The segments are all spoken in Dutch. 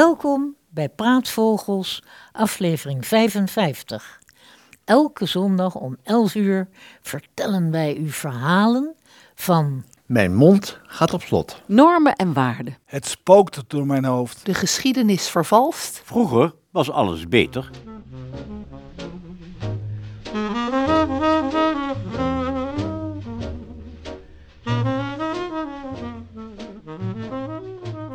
Welkom bij Praatvogels, aflevering 55. Elke zondag om 11 uur vertellen wij u verhalen van Mijn mond gaat op slot. Normen en waarden. Het spookt door mijn hoofd. De geschiedenis vervalst. Vroeger was alles beter.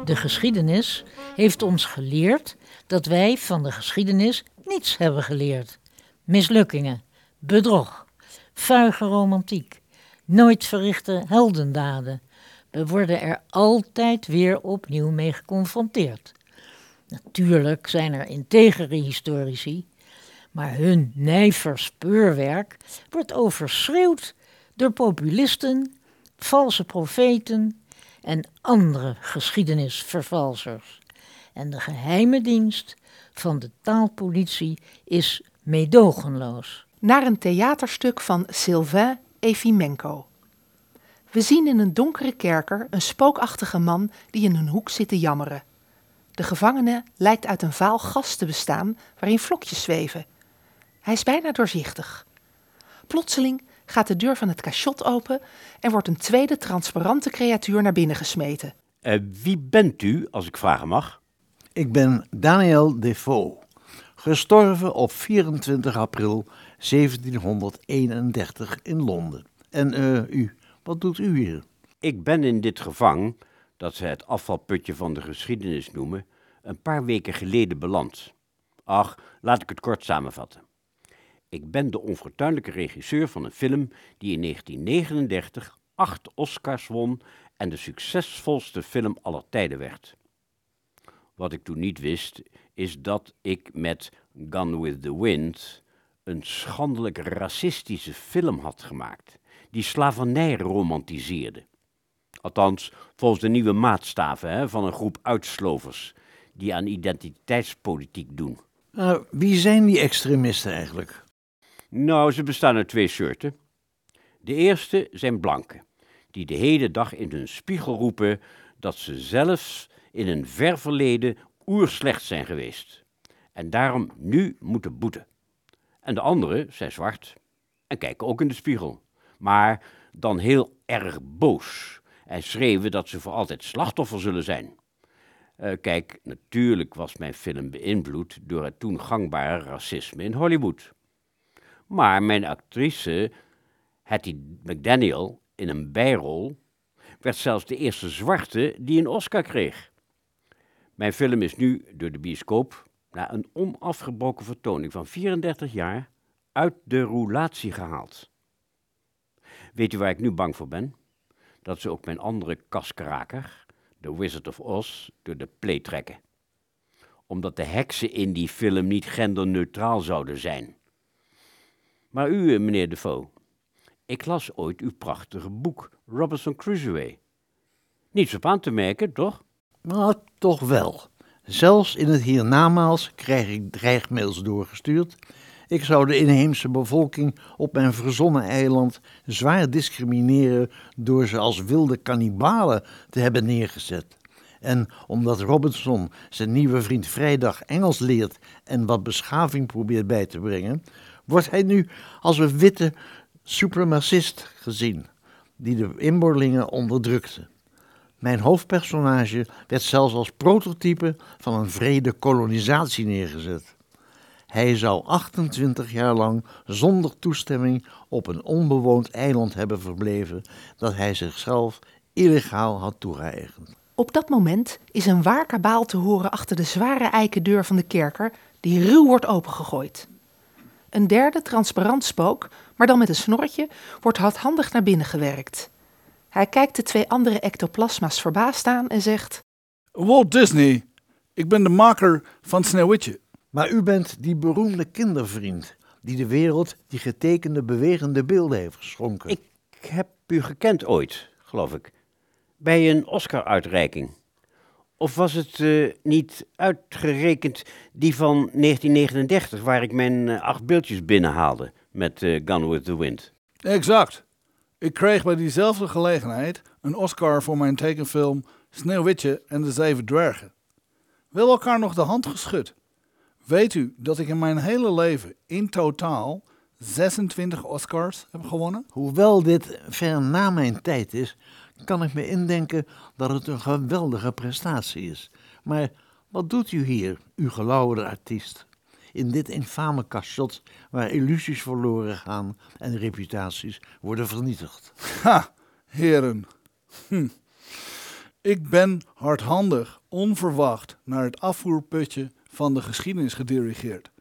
de geschiedenis heeft ons geleerd dat wij van de geschiedenis niets hebben geleerd. Mislukkingen, bedrog, vuige romantiek, nooit verrichte heldendaden. We worden er altijd weer opnieuw mee geconfronteerd. Natuurlijk zijn er integere historici, maar hun nijver speurwerk wordt overschreeuwd door populisten, valse profeten en andere geschiedenisvervalsers. En de geheime dienst van de taalpolitie is meedogenloos. Naar een theaterstuk van Sylvain Efimenko. We zien in een donkere kerker een spookachtige man die in een hoek zit te jammeren. De gevangene lijkt uit een vaal gas te bestaan waarin vlokjes zweven. Hij is bijna doorzichtig. Plotseling gaat de deur van het cachot open en wordt een tweede transparante creatuur naar binnen gesmeten. Uh, wie bent u, als ik vragen mag? Ik ben Daniel Defoe, gestorven op 24 april 1731 in Londen. En uh, u, wat doet u hier? Ik ben in dit gevang, dat ze het afvalputje van de geschiedenis noemen, een paar weken geleden beland. Ach, laat ik het kort samenvatten. Ik ben de onfortuinlijke regisseur van een film die in 1939 acht Oscars won en de succesvolste film aller tijden werd. Wat ik toen niet wist, is dat ik met Gone with the Wind een schandelijk racistische film had gemaakt, die slavernij romantiseerde. Althans, volgens de nieuwe maatstaven hè, van een groep uitslovers die aan identiteitspolitiek doen. Uh, wie zijn die extremisten eigenlijk? Nou, ze bestaan uit twee soorten. De eerste zijn blanken, die de hele dag in hun spiegel roepen dat ze zelfs in een ver verleden oerslecht zijn geweest en daarom nu moeten boeten. En de anderen zijn zwart en kijken ook in de spiegel, maar dan heel erg boos en schreeuwen dat ze voor altijd slachtoffer zullen zijn. Uh, kijk, natuurlijk was mijn film beïnvloed door het toen gangbare racisme in Hollywood. Maar mijn actrice, Hattie McDaniel, in een bijrol, werd zelfs de eerste zwarte die een Oscar kreeg. Mijn film is nu door de bioscoop, na een onafgebroken vertoning van 34 jaar, uit de roulatie gehaald. Weet u waar ik nu bang voor ben? Dat ze ook mijn andere kaskraker, The Wizard of Oz, door de play trekken. Omdat de heksen in die film niet genderneutraal zouden zijn. Maar u, eh, meneer Defoe, ik las ooit uw prachtige boek Robinson Crusoe. Niets op aan te merken, toch? Nou, toch wel. Zelfs in het hiernamaals krijg ik dreigmails doorgestuurd. Ik zou de inheemse bevolking op mijn verzonnen eiland zwaar discrimineren door ze als wilde kannibalen te hebben neergezet. En omdat Robinson zijn nieuwe vriend Vrijdag Engels leert en wat beschaving probeert bij te brengen, wordt hij nu als een witte supremacist gezien, die de inboorlingen onderdrukte. Mijn hoofdpersonage werd zelfs als prototype van een vrede kolonisatie neergezet. Hij zou 28 jaar lang zonder toestemming op een onbewoond eiland hebben verbleven dat hij zichzelf illegaal had toegeëigend. Op dat moment is een waar kabaal te horen achter de zware eiken deur van de kerker, die ruw wordt opengegooid. Een derde transparant spook, maar dan met een snorretje, wordt hardhandig naar binnen gewerkt. Hij kijkt de twee andere ectoplasma's verbaasd aan en zegt: Walt Disney, ik ben de maker van Sneeuwwitje. Maar u bent die beroemde kindervriend die de wereld die getekende bewegende beelden heeft geschonken. Ik heb u gekend ooit, geloof ik. Bij een Oscar-uitreiking. Of was het eh, niet uitgerekend die van 1939, waar ik mijn eh, acht beeldjes binnenhaalde met eh Gone with the Wind? Exact. Ik kreeg bij diezelfde gelegenheid een Oscar voor mijn tekenfilm Sneeuwwitje en de Zeven Dwergen. Wel elkaar nog de hand geschud. Weet u dat ik in mijn hele leven in totaal 26 Oscars heb gewonnen? Hoewel dit ver na mijn tijd is, kan ik me indenken dat het een geweldige prestatie is. Maar wat doet u hier, uw gelauwerde artiest? In dit infame kastjot waar illusies verloren gaan en reputaties worden vernietigd. Ha, heren. Hm. Ik ben hardhandig, onverwacht naar het afvoerputje van de geschiedenis gedirigeerd.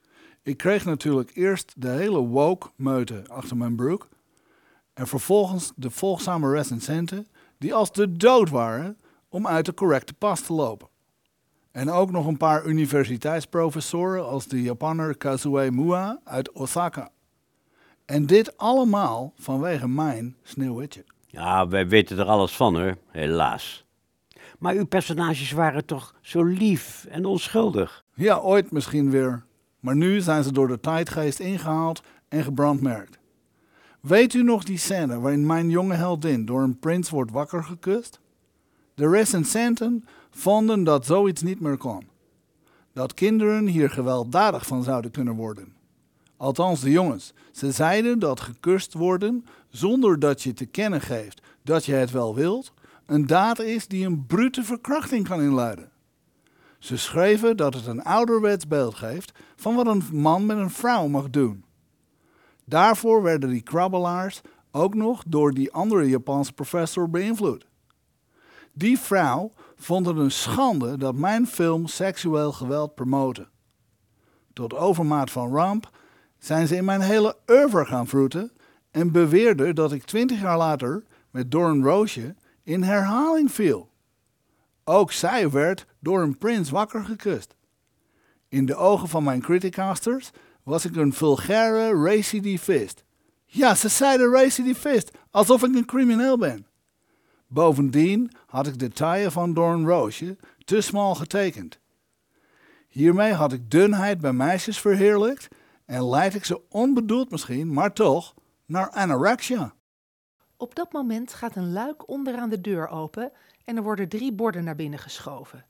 Ik kreeg natuurlijk eerst de hele woke-meute achter mijn broek. En vervolgens de volgzame recensenten die als de dood waren om uit de correcte pas te lopen. En ook nog een paar universiteitsprofessoren als de Japanner Kazue Mua uit Osaka. En dit allemaal vanwege mijn sneeuwwitje. Ja, wij weten er alles van hoor, helaas. Maar uw personages waren toch zo lief en onschuldig? Ja, ooit misschien weer. Maar nu zijn ze door de tijdgeest ingehaald en gebrandmerkt. Weet u nog die scène waarin mijn jonge heldin door een prins wordt wakker gekust? De recensenten vonden dat zoiets niet meer kon. Dat kinderen hier gewelddadig van zouden kunnen worden. Althans de jongens. Ze zeiden dat gekust worden zonder dat je te kennen geeft dat je het wel wilt, een daad is die een brute verkrachting kan inluiden. Ze schreven dat het een ouderwets beeld geeft van wat een man met een vrouw mag doen. Daarvoor werden die krabbelaars ook nog door die andere Japanse professor beïnvloed. Die vrouw vond het een schande dat mijn film seksueel geweld promoten. Tot overmaat van ramp zijn ze in mijn hele oeuvre gaan vroeten en beweerden dat ik twintig jaar later met Doorn Roosje in herhaling viel. Ook zij werd door een prins wakker gekust. In de ogen van mijn criticasters was ik een vulgaire recidivist. Ja, ze zeiden recidivist, alsof ik een crimineel ben. Bovendien had ik de taille van Doorn Roosje te smal getekend. Hiermee had ik dunheid bij meisjes verheerlijkt en leid ik ze onbedoeld misschien, maar toch, naar anorexia. Op dat moment gaat een luik onderaan de deur open en er worden drie borden naar binnen geschoven.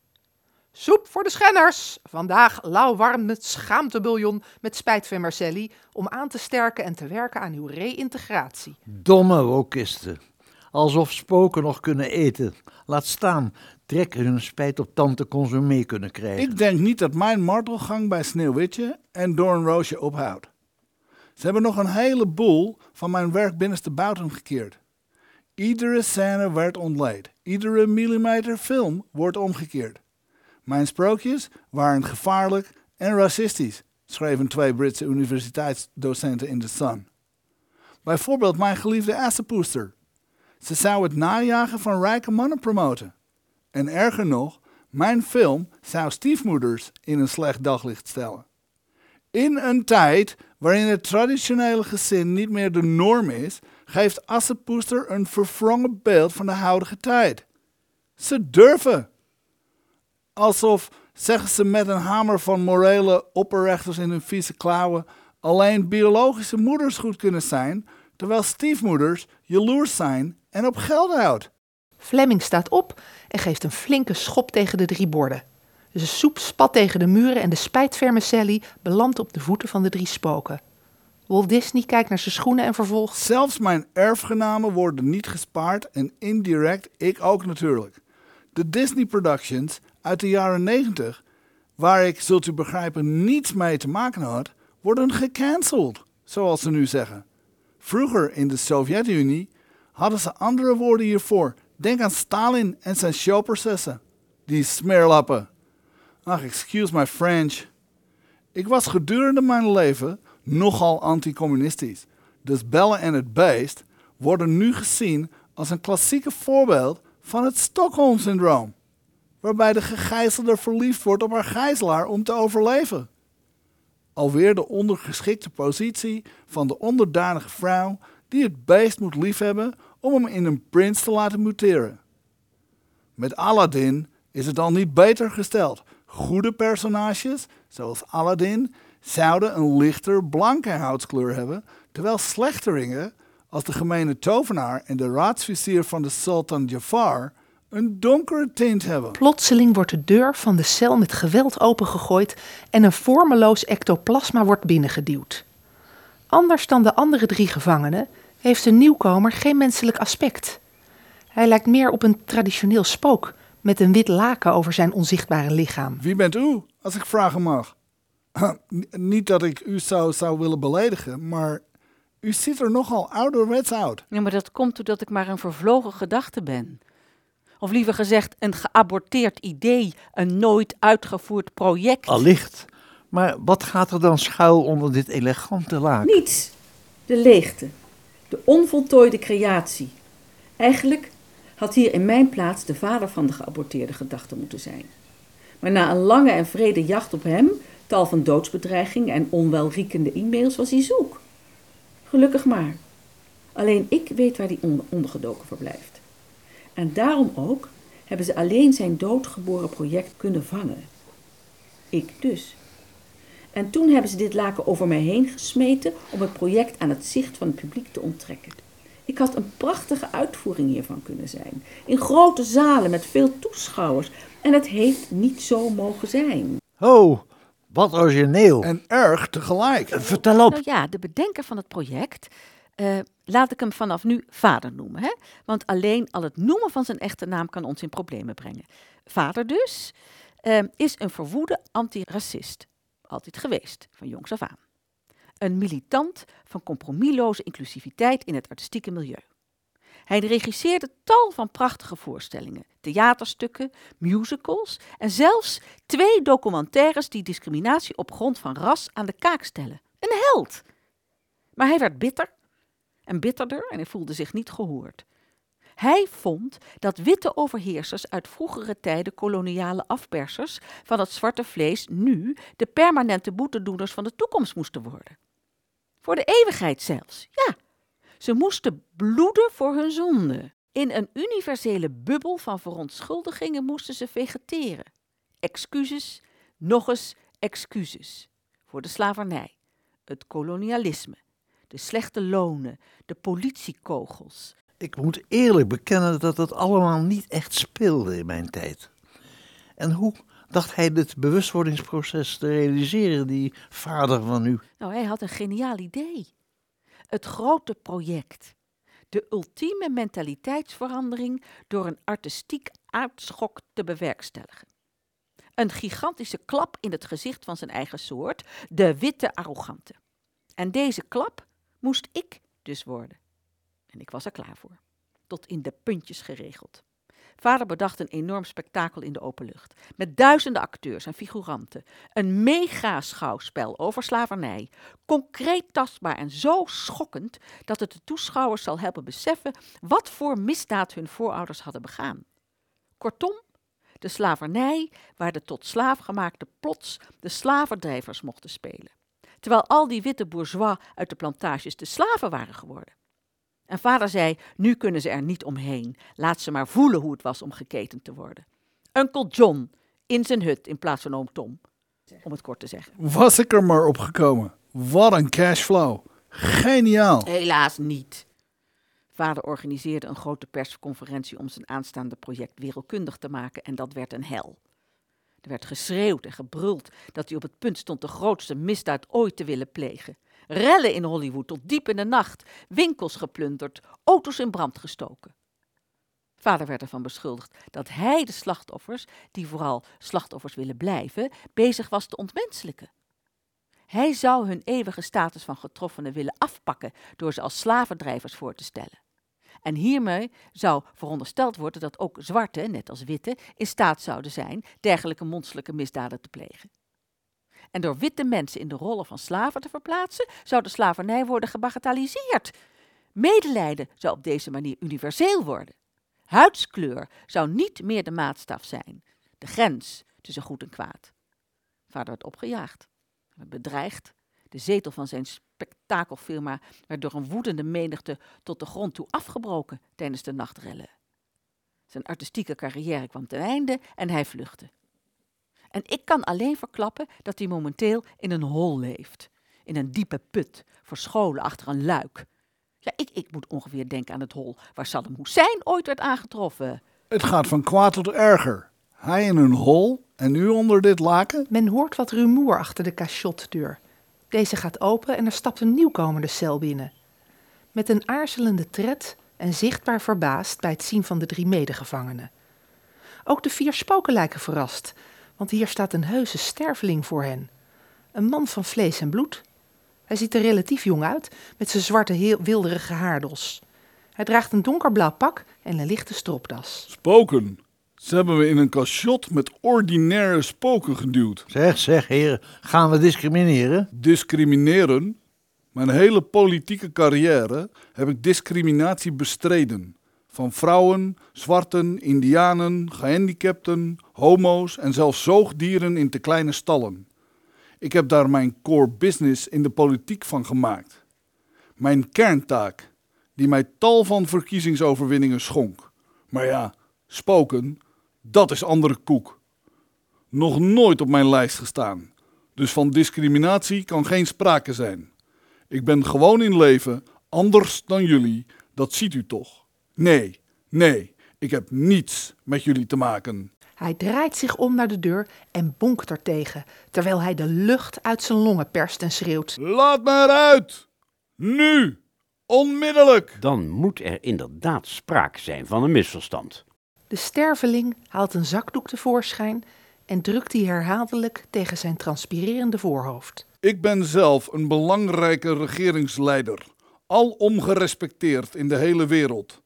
Soep voor de schenners! Vandaag lauwwarm met schaamtebouillon met spijtvermicelli om aan te sterken en te werken aan uw reïntegratie. Domme wokisten. Alsof spoken nog kunnen eten. Laat staan, trekken hun spijt op tante consumé kunnen krijgen. Ik denk niet dat mijn martelgang bij Sneeuwwitje en Doornroosje ophoudt. Ze hebben nog een heleboel van mijn werk binnenste buiten gekeerd. Iedere scène werd ontleed. Iedere millimeter film wordt omgekeerd. Mijn sprookjes waren gevaarlijk en racistisch, schreven twee Britse universiteitsdocenten in The Sun. Bijvoorbeeld mijn geliefde Assepoester. Ze zou het najagen van rijke mannen promoten. En erger nog, mijn film zou stiefmoeders in een slecht daglicht stellen. In een tijd waarin het traditionele gezin niet meer de norm is, geeft Assepoester een verwrongen beeld van de huidige tijd. Ze durven. Alsof, zeggen ze met een hamer van morele opperrechters in hun vieze klauwen, alleen biologische moeders goed kunnen zijn, terwijl stiefmoeders jaloers zijn en op geld houdt. Fleming staat op en geeft een flinke schop tegen de drie borden. De soep spat tegen de muren en de spijtvermicelli belandt op de voeten van de drie spoken. Walt Disney kijkt naar zijn schoenen en vervolgt. Zelfs mijn erfgenamen worden niet gespaard en indirect ik ook natuurlijk. De Disney Productions uit de jaren 90, waar ik, zult u begrijpen, niets mee te maken had, worden gecanceld, zoals ze nu zeggen. Vroeger in de Sovjet-Unie hadden ze andere woorden hiervoor. Denk aan Stalin en zijn showprocessen. Die smeerlappen. Ach, excuse my French. Ik was gedurende mijn leven nogal anticommunistisch. Dus bellen en het beest worden nu gezien als een klassieke voorbeeld van het Stockholm-syndroom, waarbij de gegijzelde verliefd wordt op haar gijzelaar om te overleven. Alweer de ondergeschikte positie van de onderdanige vrouw die het beest moet liefhebben om hem in een prins te laten muteren. Met Aladdin is het al niet beter gesteld. Goede personages, zoals Aladdin, zouden een lichter blanke huidskleur hebben, terwijl slechteringen, als de gemene tovenaar en de raadsvizier van de sultan Jafar, een donkere tint hebben. Plotseling wordt de deur van de cel met geweld opengegooid en een vormeloos ectoplasma wordt binnengeduwd. Anders dan de andere drie gevangenen heeft de nieuwkomer geen menselijk aspect. Hij lijkt meer op een traditioneel spook met een wit laken over zijn onzichtbare lichaam. Wie bent u, als ik vragen mag? N- Niet dat ik u zou, zou willen beledigen, maar u ziet er nogal ouderwets uit. Ja, maar dat komt doordat ik maar een vervlogen gedachte ben. Of liever gezegd, een geaborteerd idee, een nooit uitgevoerd project. Allicht. Maar wat gaat er dan schuil onder dit elegante laken? Niets. De leegte. De onvoltooide creatie. Eigenlijk had hier in mijn plaats de vader van de geaborteerde gedachte moeten zijn. Maar na een lange en vrede jacht op hem, tal van doodsbedreigingen en onwelriekende e-mails, was hij zoek. Gelukkig maar. Alleen ik weet waar die on- ondergedoken verblijft. En daarom ook hebben ze alleen zijn doodgeboren project kunnen vangen. Ik dus. En toen hebben ze dit laken over mij heen gesmeten om het project aan het zicht van het publiek te onttrekken. Ik had een prachtige uitvoering hiervan kunnen zijn. In grote zalen met veel toeschouwers. En het heeft niet zo mogen zijn. Oh, wat origineel. En erg tegelijk. Vertel op. Nou ja, de bedenker van het project, eh, laat ik hem vanaf nu vader noemen. Hè? Want alleen al het noemen van zijn echte naam kan ons in problemen brengen. Vader dus eh, is een verwoede antiracist. Altijd geweest, van jongs af aan. Een militant van compromisloze inclusiviteit in het artistieke milieu. Hij regisseerde tal van prachtige voorstellingen, theaterstukken, musicals en zelfs twee documentaires die discriminatie op grond van ras aan de kaak stellen. Een held! Maar hij werd bitter en bitterder en hij voelde zich niet gehoord. Hij vond dat witte overheersers uit vroegere tijden koloniale afpersers van het zwarte vlees nu de permanente boetedoeners van de toekomst moesten worden. Voor de eeuwigheid zelfs, ja. Ze moesten bloeden voor hun zonde. In een universele bubbel van verontschuldigingen moesten ze vegeteren. Excuses, nog eens excuses. Voor de slavernij, het kolonialisme, de slechte lonen, de politiekogels. Ik moet eerlijk bekennen dat het allemaal niet echt speelde in mijn tijd. En hoe dacht hij dit bewustwordingsproces te realiseren, die vader van u? Nou, hij had een geniaal idee. Het grote project. De ultieme mentaliteitsverandering door een artistiek aardschok te bewerkstelligen. Een gigantische klap in het gezicht van zijn eigen soort, de witte arrogante. En deze klap moest ik dus worden. En ik was er klaar voor. Tot in de puntjes geregeld. Vader bedacht een enorm spektakel in de open lucht. Met duizenden acteurs en figuranten. Een mega-schouwspel over slavernij. Concreet tastbaar en zo schokkend dat het de toeschouwers zal helpen beseffen wat voor misdaad hun voorouders hadden begaan. Kortom, de slavernij waar de tot slaaf gemaakte plots de slavendrijvers mochten spelen. Terwijl al die witte bourgeois uit de plantages de slaven waren geworden. En vader zei: Nu kunnen ze er niet omheen. Laat ze maar voelen hoe het was om geketend te worden. Uncle John in zijn hut in plaats van oom Tom. Om het kort te zeggen. Was ik er maar op gekomen. Wat een cashflow. Geniaal. Helaas niet. Vader organiseerde een grote persconferentie om zijn aanstaande project wereldkundig te maken en dat werd een hel. Er werd geschreeuwd en gebruld dat hij op het punt stond de grootste misdaad ooit te willen plegen. Rellen in Hollywood tot diep in de nacht, winkels geplunderd, auto's in brand gestoken. Vader werd ervan beschuldigd dat hij de slachtoffers, die vooral slachtoffers willen blijven, bezig was te ontmenselijken. Hij zou hun eeuwige status van getroffenen willen afpakken door ze als slavendrijvers voor te stellen. En hiermee zou verondersteld worden dat ook zwarte, net als witte, in staat zouden zijn dergelijke monsterlijke misdaden te plegen. En door witte mensen in de rollen van slaven te verplaatsen, zou de slavernij worden gebagatelliseerd. Medelijden zou op deze manier universeel worden. Huidskleur zou niet meer de maatstaf zijn, de grens tussen goed en kwaad. Vader werd opgejaagd, bedreigd. De zetel van zijn spektakelfirma werd door een woedende menigte tot de grond toe afgebroken tijdens de nachtrellen. Zijn artistieke carrière kwam ten einde en hij vluchtte. En ik kan alleen verklappen dat hij momenteel in een hol leeft. In een diepe put, verscholen achter een luik. Ja, ik, ik moet ongeveer denken aan het hol waar Saddam Hussein ooit werd aangetroffen. Het gaat van kwaad tot erger. Hij in een hol en u onder dit laken? Men hoort wat rumoer achter de cachotdeur. Deze gaat open en er stapt een nieuwkomer de cel binnen. Met een aarzelende tred en zichtbaar verbaasd bij het zien van de drie medegevangenen. Ook de vier spoken lijken verrast, want hier staat een heuse sterveling voor hen. Een man van vlees en bloed. Hij ziet er relatief jong uit, met zijn zwarte heel wilderige haardos. Hij draagt een donkerblauw pak en een lichte stropdas. Spoken. Ze hebben we in een cachot met ordinaire spoken geduwd. Zeg, zeg, heren, gaan we discrimineren? Discrimineren? Mijn hele politieke carrière heb ik discriminatie bestreden. Van vrouwen, zwarten, indianen, gehandicapten, homo's en zelfs zoogdieren in te kleine stallen. Ik heb daar mijn core business in de politiek van gemaakt. Mijn kerntaak, die mij tal van verkiezingsoverwinningen schonk. Maar ja, spoken, dat is andere koek. Nog nooit op mijn lijst gestaan. Dus van discriminatie kan geen sprake zijn. Ik ben gewoon in leven, anders dan jullie, dat ziet u toch. Nee, nee, ik heb niets met jullie te maken. Hij draait zich om naar de deur en bonkt er tegen, terwijl hij de lucht uit zijn longen perst en schreeuwt. Laat me eruit! Nu! Onmiddellijk! Dan moet er inderdaad sprake zijn van een misverstand. De sterveling haalt een zakdoek tevoorschijn en drukt die herhaaldelijk tegen zijn transpirerende voorhoofd. Ik ben zelf een belangrijke regeringsleider, alom gerespecteerd in de hele wereld.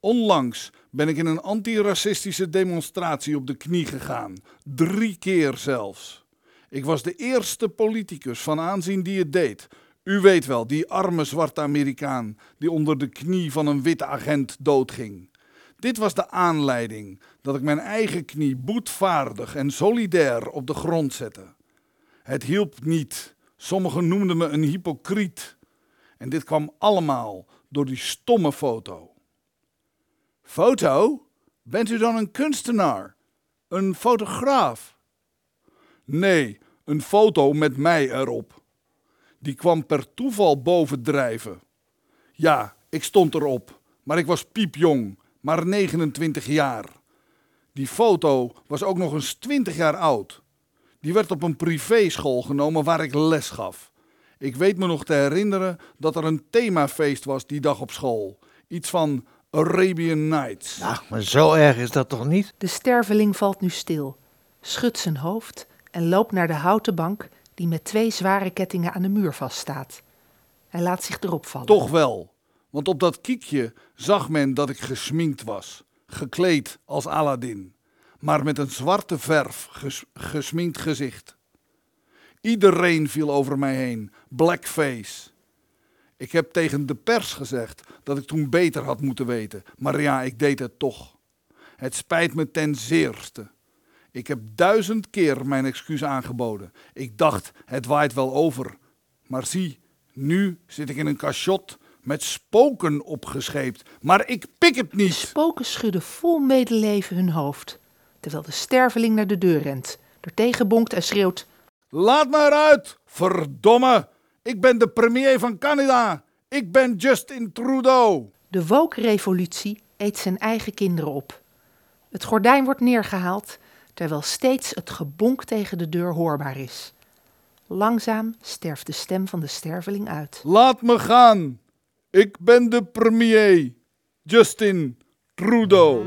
Onlangs ben ik in een antiracistische demonstratie op de knie gegaan, drie keer zelfs. Ik was de eerste politicus van aanzien die het deed. U weet wel, die arme zwarte Amerikaan die onder de knie van een witte agent doodging. Dit was de aanleiding dat ik mijn eigen knie boetvaardig en solidair op de grond zette. Het hielp niet. Sommigen noemden me een hypocriet. En dit kwam allemaal door die stomme foto. Foto? Bent u dan een kunstenaar? Een fotograaf? Nee, een foto met mij erop. Die kwam per toeval bovendrijven. Ja, ik stond erop, maar ik was piepjong, maar 29 jaar. Die foto was ook nog eens 20 jaar oud. Die werd op een privéschool genomen waar ik les gaf. Ik weet me nog te herinneren dat er een themafeest was die dag op school. Iets van Arabian Nights. Nou, maar zo erg is dat toch niet? De sterveling valt nu stil, schudt zijn hoofd en loopt naar de houten bank die met twee zware kettingen aan de muur vaststaat. Hij laat zich erop vallen. Toch wel, want op dat kiekje zag men dat ik gesminkt was, gekleed als Aladdin, maar met een zwarte verf ges gesminkt gezicht. Iedereen viel over mij heen, blackface. Ik heb tegen de pers gezegd dat ik toen beter had moeten weten, maar ja, ik deed het toch. Het spijt me ten zeerste. Ik heb duizend keer mijn excuus aangeboden. Ik dacht, het waait wel over. Maar zie, nu zit ik in een cachot met spoken opgescheept. Maar ik pik het De niet. spoken schudden vol medeleven hun hoofd, terwijl de sterveling naar de deur rent, er tegen bonkt en schreeuwt: Laat me eruit, verdomme. Ik ben de premier van Canada. Ik ben Justin Trudeau. De woke-revolutie eet zijn eigen kinderen op. Het gordijn wordt neergehaald, terwijl steeds het gebonk tegen de deur hoorbaar is. Langzaam sterft de stem van de sterveling uit. Laat me gaan. Ik ben de premier. Justin Trudeau.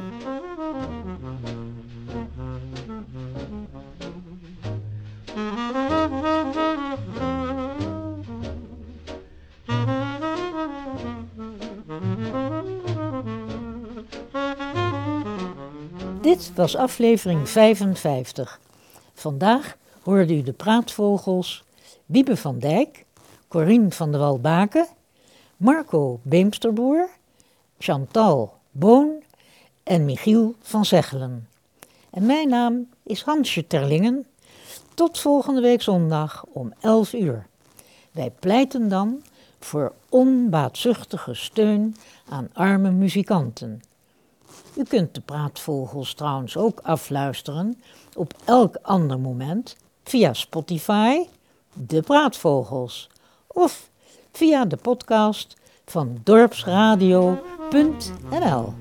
Dit was aflevering 55. Vandaag hoorde u de praatvogels Wiebe van Dijk, Corien van der Walbaken, Marco Beemsterboer, Chantal Boon en Michiel van Zeggelen. En mijn naam is Hansje Terlingen. Tot volgende week zondag om 11 uur. Wij pleiten dan voor onbaatzuchtige steun aan arme muzikanten. U kunt de praatvogels trouwens ook afluisteren op elk ander moment via Spotify, de praatvogels, of via de podcast van dorpsradio.nl.